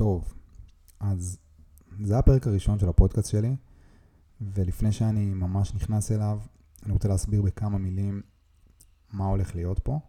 טוב, אז זה הפרק הראשון של הפודקאסט שלי, ולפני שאני ממש נכנס אליו, אני רוצה להסביר בכמה מילים מה הולך להיות פה.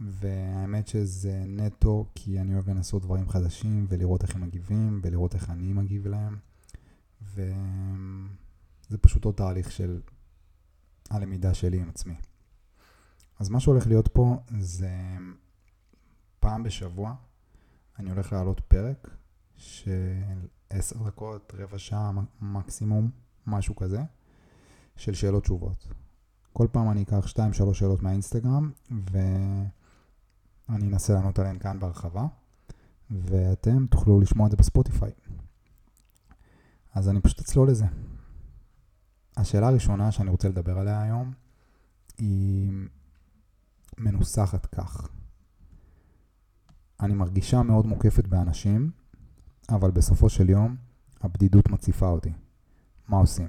והאמת שזה נטו כי אני אוהב לנסות דברים חדשים ולראות איך הם מגיבים ולראות איך אני מגיב להם. וזה פשוט עוד תהליך של הלמידה שלי עם עצמי. אז מה שהולך להיות פה זה פעם בשבוע אני הולך להעלות פרק של עשר דקות, רבע שעה מקסימום, משהו כזה, של שאלות תשובות. כל פעם אני אקח שתיים, שלוש שאלות מהאינסטגרם, ואני אנסה לענות עליהן כאן בהרחבה, ואתם תוכלו לשמוע את זה בספוטיפיי. אז אני פשוט אצלול לזה. השאלה הראשונה שאני רוצה לדבר עליה היום היא מנוסחת כך. אני מרגישה מאוד מוקפת באנשים, אבל בסופו של יום הבדידות מציפה אותי. מה עושים?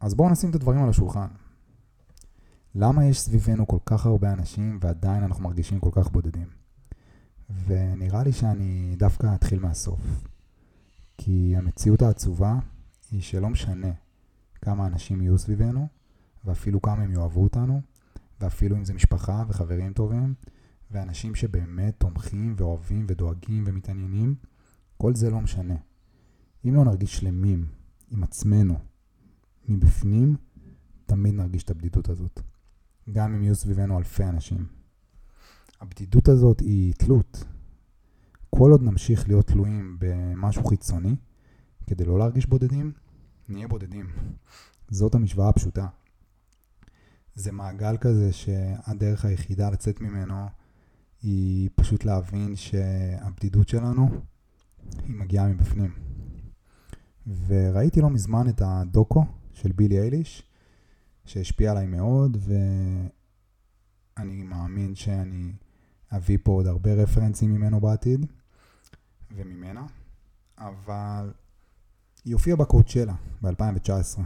אז בואו נשים את הדברים על השולחן. למה יש סביבנו כל כך הרבה אנשים ועדיין אנחנו מרגישים כל כך בודדים? ונראה לי שאני דווקא אתחיל מהסוף. כי המציאות העצובה היא שלא משנה כמה אנשים יהיו סביבנו, ואפילו כמה הם יאהבו אותנו, ואפילו אם זה משפחה וחברים טובים, ואנשים שבאמת תומכים ואוהבים ודואגים ומתעניינים, כל זה לא משנה. אם לא נרגיש שלמים עם עצמנו מבפנים, תמיד נרגיש את הבדידות הזאת. גם אם יהיו סביבנו אלפי אנשים. הבדידות הזאת היא תלות. כל עוד נמשיך להיות תלויים במשהו חיצוני, כדי לא להרגיש בודדים, נהיה בודדים. זאת המשוואה הפשוטה. זה מעגל כזה שהדרך היחידה לצאת ממנו היא פשוט להבין שהבדידות שלנו היא מגיעה מבפנים. וראיתי לא מזמן את הדוקו של בילי אייליש, שהשפיע עליי מאוד, ואני מאמין שאני אביא פה עוד הרבה רפרנסים ממנו בעתיד, וממנה, אבל היא הופיעה בקואוצ'לה ב-2019,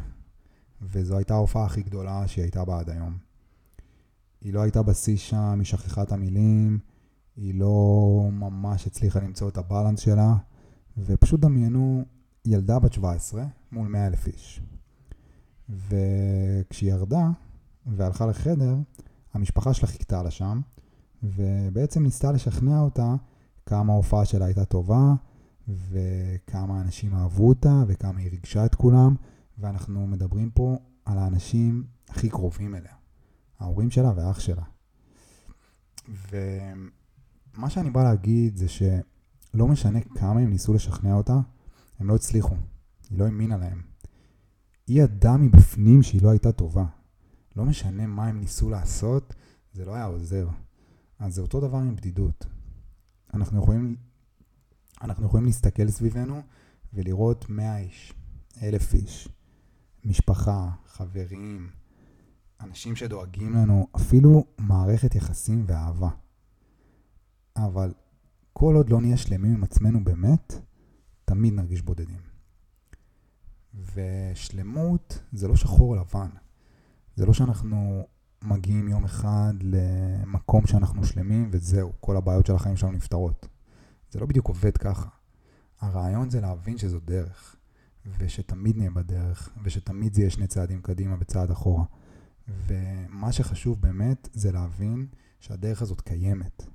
וזו הייתה ההופעה הכי גדולה שהיא הייתה בה עד היום. היא לא הייתה בשיא שם, היא שכחה את המילים, היא לא ממש הצליחה למצוא את הבלנס שלה, ופשוט דמיינו ילדה בת 17 מול 100 אלף איש. וכשהיא ירדה והלכה לחדר, המשפחה שלה חיכתה לה שם, ובעצם ניסתה לשכנע אותה כמה ההופעה שלה הייתה טובה, וכמה אנשים אהבו אותה, וכמה היא ריגשה את כולם, ואנחנו מדברים פה על האנשים הכי קרובים אליה. ההורים שלה ואח שלה. ומה שאני בא להגיד זה שלא משנה כמה הם ניסו לשכנע אותה, הם לא הצליחו. היא לא האמינה להם. היא ידעה מבפנים שהיא לא הייתה טובה. לא משנה מה הם ניסו לעשות, זה לא היה עוזר. אז זה אותו דבר עם בדידות. אנחנו יכולים, אנחנו יכולים להסתכל סביבנו ולראות מאה איש, אלף איש, משפחה, חברים, אנשים שדואגים לנו, אפילו מערכת יחסים ואהבה. אבל כל עוד לא נהיה שלמים עם עצמנו באמת, תמיד נרגיש בודדים. ושלמות זה לא שחור או לבן. זה לא שאנחנו מגיעים יום אחד למקום שאנחנו שלמים וזהו, כל הבעיות של החיים שלנו נפתרות. זה לא בדיוק עובד ככה. הרעיון זה להבין שזו דרך, ושתמיד נהיה בדרך, ושתמיד זה יהיה שני צעדים קדימה וצעד אחורה. ומה שחשוב באמת זה להבין שהדרך הזאת קיימת.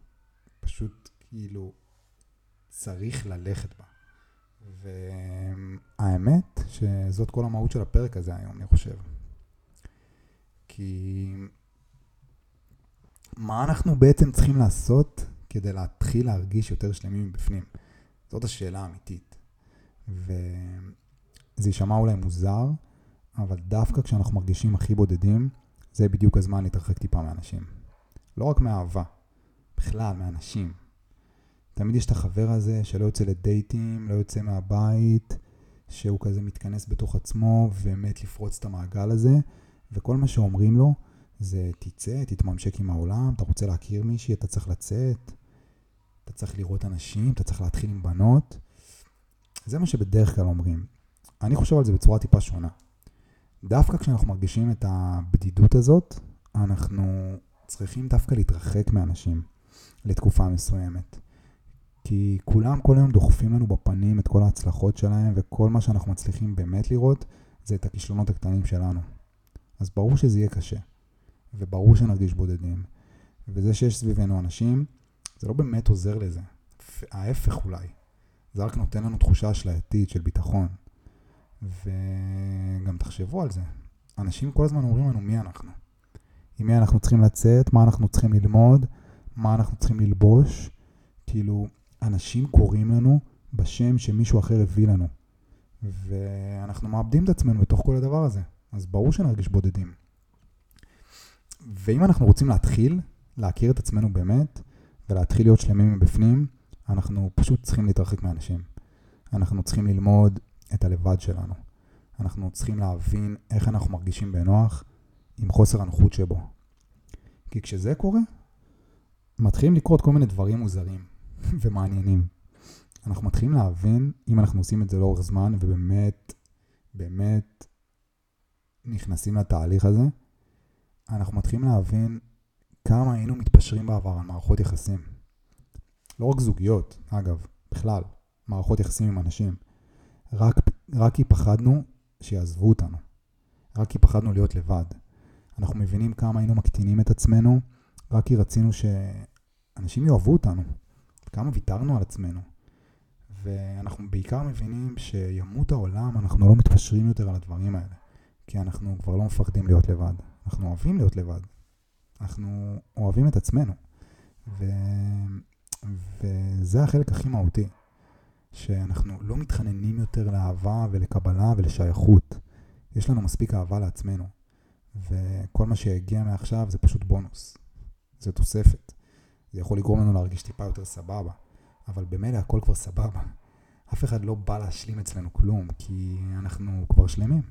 פשוט כאילו צריך ללכת בה. והאמת שזאת כל המהות של הפרק הזה היום, אני חושב. כי מה אנחנו בעצם צריכים לעשות כדי להתחיל להרגיש יותר שלמים מבפנים? זאת השאלה האמיתית. וזה יישמע אולי מוזר, אבל דווקא כשאנחנו מרגישים הכי בודדים, זה בדיוק הזמן להתרחק טיפה מאנשים. לא רק מאהבה, בכלל, מאנשים. תמיד יש את החבר הזה שלא יוצא לדייטים, לא יוצא מהבית, שהוא כזה מתכנס בתוך עצמו ומת לפרוץ את המעגל הזה, וכל מה שאומרים לו זה תצא, תתממשק עם העולם, אתה רוצה להכיר מישהי, אתה צריך לצאת, אתה צריך לראות אנשים, אתה צריך להתחיל עם בנות. זה מה שבדרך כלל אומרים. אני חושב על זה בצורה טיפה שונה. דווקא כשאנחנו מרגישים את הבדידות הזאת, אנחנו צריכים דווקא להתרחק מאנשים לתקופה מסוימת. כי כולם כל היום דוחפים לנו בפנים את כל ההצלחות שלהם, וכל מה שאנחנו מצליחים באמת לראות זה את הכישלונות הקטנים שלנו. אז ברור שזה יהיה קשה, וברור שנרגיש בודדים. וזה שיש סביבנו אנשים, זה לא באמת עוזר לזה. ההפך אולי. זה רק נותן לנו תחושה אשלייתית של ביטחון. וגם תחשבו על זה. אנשים כל הזמן אומרים לנו מי אנחנו. עם מי אנחנו צריכים לצאת, מה אנחנו צריכים ללמוד, מה אנחנו צריכים ללבוש. כאילו, אנשים קוראים לנו בשם שמישהו אחר הביא לנו. ואנחנו מאבדים את עצמנו בתוך כל הדבר הזה. אז ברור שנרגיש בודדים. ואם אנחנו רוצים להתחיל להכיר את עצמנו באמת, ולהתחיל להיות שלמים מבפנים, אנחנו פשוט צריכים להתרחק מאנשים. אנחנו צריכים ללמוד את הלבד שלנו. אנחנו צריכים להבין איך אנחנו מרגישים בנוח עם חוסר הנוחות שבו. כי כשזה קורה, מתחילים לקרות כל מיני דברים מוזרים ומעניינים. אנחנו מתחילים להבין, אם אנחנו עושים את זה לאורך זמן, ובאמת, באמת נכנסים לתהליך הזה, אנחנו מתחילים להבין כמה היינו מתפשרים בעבר על מערכות יחסים. לא רק זוגיות, אגב, בכלל, מערכות יחסים עם אנשים. רק, רק כי פחדנו שיעזבו אותנו. רק כי פחדנו להיות לבד. אנחנו מבינים כמה היינו מקטינים את עצמנו, רק כי רצינו שאנשים יאהבו אותנו. כמה ויתרנו על עצמנו. ואנחנו בעיקר מבינים שימות העולם, אנחנו לא מתפשרים יותר על הדברים האלה. כי אנחנו כבר לא מפחדים להיות לבד. אנחנו אוהבים להיות לבד. אנחנו אוהבים את עצמנו. ו... וזה החלק הכי מהותי. שאנחנו לא מתחננים יותר לאהבה ולקבלה ולשייכות. יש לנו מספיק אהבה לעצמנו. וכל מה שהגיע מעכשיו זה פשוט בונוס. זה תוספת. זה יכול לגרום לנו להרגיש טיפה יותר סבבה. אבל במילא הכל כבר סבבה. אף אחד לא בא להשלים אצלנו כלום, כי אנחנו כבר שלמים.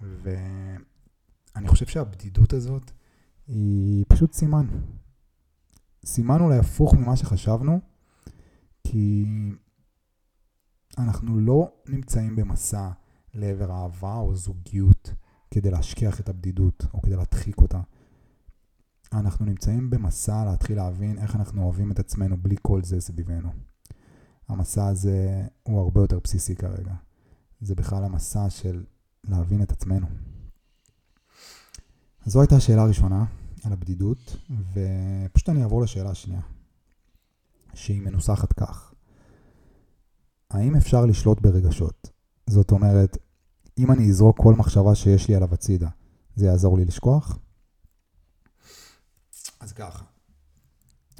ואני חושב שהבדידות הזאת היא פשוט סימן. סימן אולי הפוך ממה שחשבנו, כי אנחנו לא נמצאים במסע לעבר אהבה או זוגיות כדי להשכיח את הבדידות או כדי להדחיק אותה. אנחנו נמצאים במסע להתחיל להבין איך אנחנו אוהבים את עצמנו בלי כל זה סביבנו. המסע הזה הוא הרבה יותר בסיסי כרגע. זה בכלל המסע של להבין את עצמנו. אז זו הייתה השאלה הראשונה על הבדידות, ופשוט אני אעבור לשאלה השנייה, שהיא מנוסחת כך: האם אפשר לשלוט ברגשות? זאת אומרת, אם אני אזרוק כל מחשבה שיש לי עליו הצידה, זה יעזור לי לשכוח? אז ככה,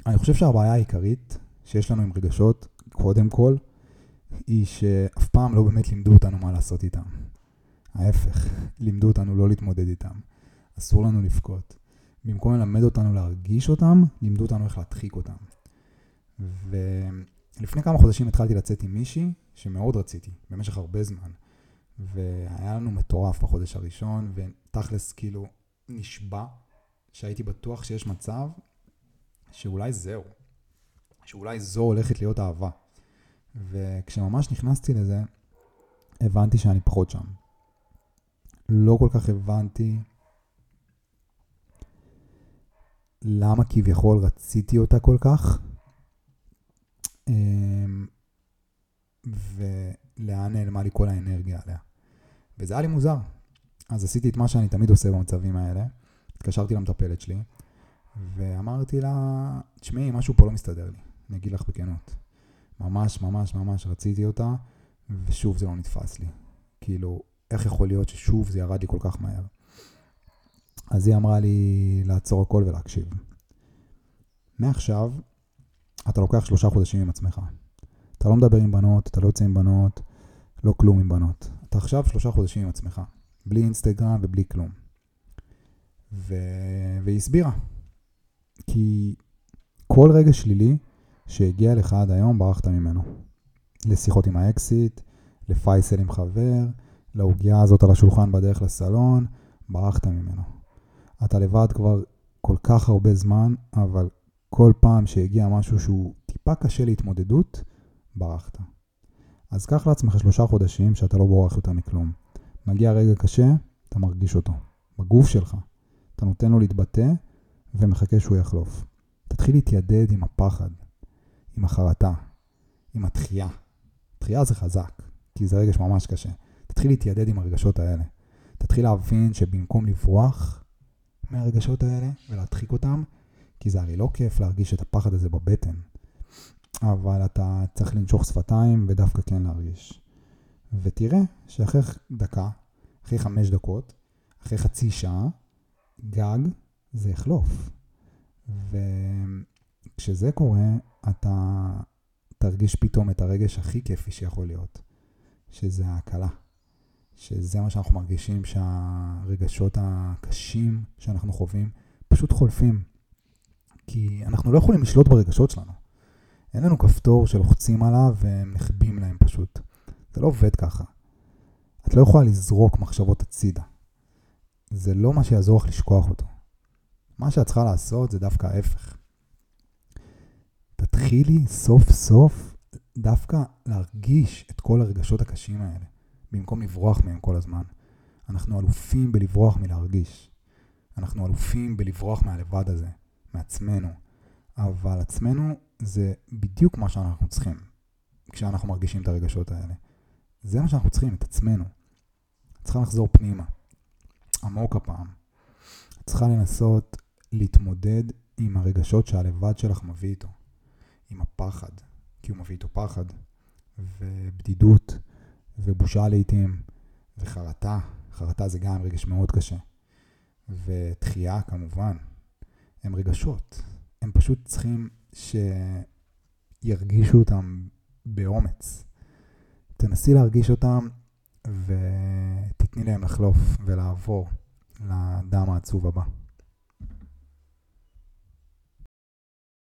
אני חושב שהבעיה העיקרית שיש לנו עם רגשות, קודם כל, היא שאף פעם לא באמת לימדו אותנו מה לעשות איתם. ההפך, לימדו אותנו לא להתמודד איתם. אסור לנו לבכות. במקום ללמד אותנו להרגיש אותם, לימדו אותנו איך להדחיק אותם. ולפני כמה חודשים התחלתי לצאת עם מישהי שמאוד רציתי, במשך הרבה זמן. והיה לנו מטורף בחודש הראשון, ותכלס כאילו נשבע שהייתי בטוח שיש מצב שאולי זהו, שאולי זו הולכת להיות אהבה. וכשממש נכנסתי לזה, הבנתי שאני פחות שם. לא כל כך הבנתי למה כביכול רציתי אותה כל כך, אמ, ולאן נעלמה לי כל האנרגיה עליה. וזה היה לי מוזר. אז עשיתי את מה שאני תמיד עושה במצבים האלה, התקשרתי למטפלת שלי, ואמרתי לה, תשמעי, משהו פה לא מסתדר לי, אני אגיד לך בכנות. ממש ממש ממש רציתי אותה, ושוב זה לא נתפס לי. כאילו, איך יכול להיות ששוב זה ירד לי כל כך מהר? אז היא אמרה לי לעצור הכל ולהקשיב. מעכשיו, אתה לוקח שלושה חודשים עם עצמך. אתה לא מדבר עם בנות, אתה לא יוצא עם בנות, לא כלום עם בנות. אתה עכשיו שלושה חודשים עם עצמך, בלי אינסטגרם ובלי כלום. ו... והיא הסבירה. כי כל רגע שלילי שהגיע לך עד היום, ברחת ממנו. לשיחות עם האקסיט, לפייסל עם חבר, לעוגיה הזאת על השולחן בדרך לסלון, ברחת ממנו. אתה לבד כבר כל כך הרבה זמן, אבל כל פעם שהגיע משהו שהוא טיפה קשה להתמודדות, ברחת. אז קח לעצמך שלושה חודשים שאתה לא בורח יותר מכלום. מגיע רגע קשה, אתה מרגיש אותו. בגוף שלך. אתה נותן לו להתבטא ומחכה שהוא יחלוף. תתחיל להתיידד עם הפחד, עם החרטה, עם התחייה. תחייה זה חזק, כי זה רגש ממש קשה. תתחיל להתיידד עם הרגשות האלה. תתחיל להבין שבמקום לברוח מהרגשות האלה ולהדחיק אותם, כי זה הרי לא כיף להרגיש את הפחד הזה בבטן, אבל אתה צריך לנשוך שפתיים ודווקא כן להרגיש. ותראה שאחרי דקה, אחרי חמש דקות, אחרי חצי שעה, גג זה יחלוף. וכשזה קורה, אתה תרגיש פתאום את הרגש הכי כיפי שיכול להיות, שזה ההקלה. שזה מה שאנחנו מרגישים שהרגשות הקשים שאנחנו חווים פשוט חולפים. כי אנחנו לא יכולים לשלוט ברגשות שלנו. אין לנו כפתור שלוחצים עליו נחבים להם פשוט. זה לא עובד ככה. את לא יכולה לזרוק מחשבות הצידה. זה לא מה שיעזור לך לשכוח אותו. מה שאת צריכה לעשות זה דווקא ההפך. תתחילי סוף סוף דווקא להרגיש את כל הרגשות הקשים האלה, במקום לברוח מהם כל הזמן. אנחנו אלופים בלברוח מלהרגיש. אנחנו אלופים בלברוח מהלבד הזה, מעצמנו. אבל עצמנו זה בדיוק מה שאנחנו צריכים כשאנחנו מרגישים את הרגשות האלה. זה מה שאנחנו צריכים, את עצמנו. צריכה לחזור פנימה, עמוק הפעם. צריכה לנסות להתמודד עם הרגשות שהלבד שלך מביא איתו. עם הפחד, כי הוא מביא איתו פחד, ובדידות, ובושה לעיתים, וחרטה. חרטה זה גם רגש מאוד קשה. ותחייה כמובן. הם רגשות. הם פשוט צריכים שירגישו אותם באומץ. תנסי להרגיש אותם ותתני להם לחלוף ולעבור לדם העצוב הבא.